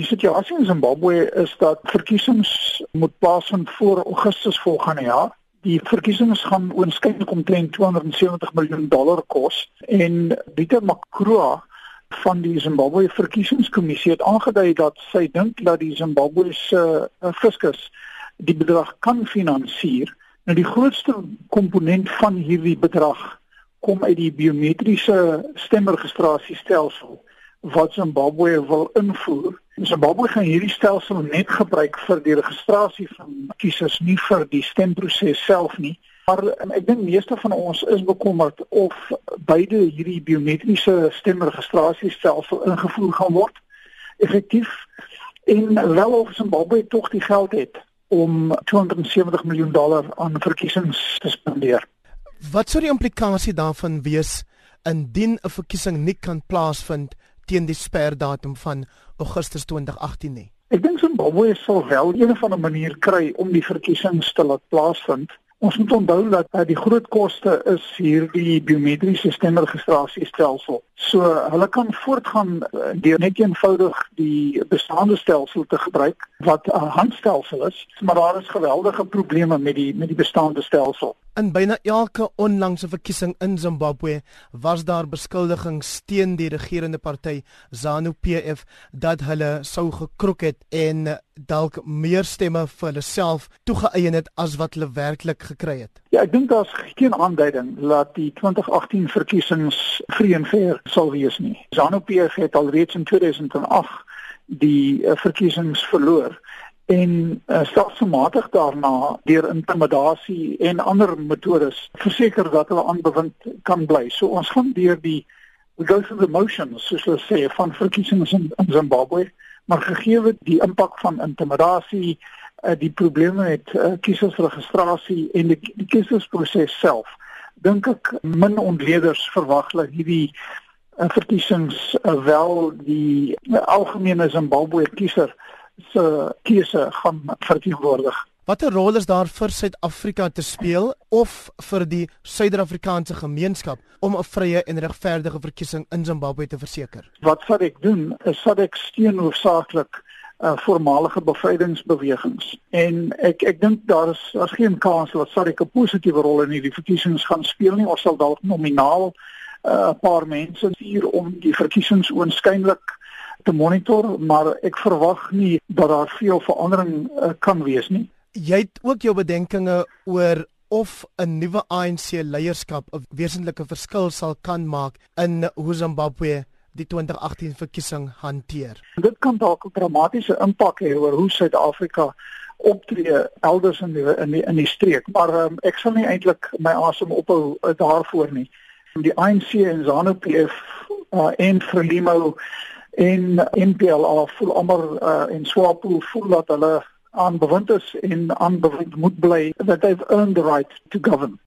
Die situasie in Zimbabwe is dat verkiesings moet plaasvind voor Augustus volgende jaar. Die verkiesings gaan oënskynlik omtrent 270 miljoen dollar kos en Dieter Makroa van die Zimbabwe verkiesingskommissie het aangedui dat sy dink dat die Zimbabwese uh, fiskus die bedrag kan finansier. Nou die grootste komponent van hierdie bedrag kom uit die biometriese stemregistrasiestelsel wat Zimbabwe wil invoer. Zimbabwe gaan hierdie stelsel net gebruik vir die registrasie van kiesers, nie vir die stemproses self nie. Maar um, ek dink meeste van ons is bekommerd of beide hierdie biometriese stemregistrasiestelsel ingevoer gaan word effektief en wel of Zimbabwe tog die geld het om 270 miljoen dollar aan verkiesings te spandeer. Wat sou die implikasie daarvan wees indien 'n verkiesing nie kan plaasvind teen die sperdatum van Augustus 2018 nie? Ek dink Zimbabwe sal wel een of ander manier kry om die verkiesings te laat plaasvind. Ons moet onthou dat uh, die groot koste is hierdie biometriese stemregistrasiestelsel. So hulle kan voortgaan uh, deur net eenvoudig die bestaande stelsel te gebruik wat 'n handstelsel is, maar daar is geweldige probleme met die met die bestaande stelsel. In byna elke onlangse verkiesing in Zimbabwe was daar beskuldigings teen die regerende party ZANU-PF dat hulle sou gekroek het en dalk meer stemme vir hulle self toegeëien het as wat hulle werklik gekry het. Ja, ek dink daar's geen aanduiding dat die 2018 verkiesings vrye en fair sal wees nie. ZANU-PF het alreeds in 2008 die uh, verkiesings verloor en uh, stelselmatig daarna deur intimidasie en ander metodes verseker dat hulle aanbewind kan bly. So ons gaan deur die we go through the motions soos hulle sê van verkiesings in, in Zimbabwe, maar gegee die impak van intimidasie, uh, die probleme met uh, kiesersregistrasie en die, die kiesersproses self, dink ek min ontleeders verwag dat hierdie verkiesings uh, wel die uh, algemene Zimbabwe kiezer se keuse gaan verteenwoordig. Watter rol is daar vir Suid-Afrika te speel of vir die Suider-Afrikaanse gemeenskap om 'n vrye en regverdige verkiesing in Zimbabwe te verseker? Wat sal ek doen? Is sal ek steun hoofsaaklik uh, voormalige bevrydingsbewegings. En ek ek dink daar is daar's geen kans dat SADC 'n positiewe rol in hierdie verkiesings gaan speel nie. Ons sal dalk nominaal 'n uh, paar mense hier om die verkiesings oënskynlik te monitor, maar ek verwag nie dat daar veel verandering uh, kan wees nie. Jy het ook jou bedenkinge oor of 'n nuwe ANC leierskap 'n wesentlike verskil sal kan maak in hoe Zimbabwe die 2018 verkiesing hanteer. Dit kan dalk 'n dramatiese impak hê oor hoe Suid-Afrika optree elders in die, in die in die streek, maar um, ek sal nie eintlik my asem ophou uh, daarvoor nie. Die ANC en ZANU-PF uh, en Frelimo en NPLA voel almal uh, en Swapo voel dat hulle aanbewind is en aanbewind moet bly that they've earned the right to govern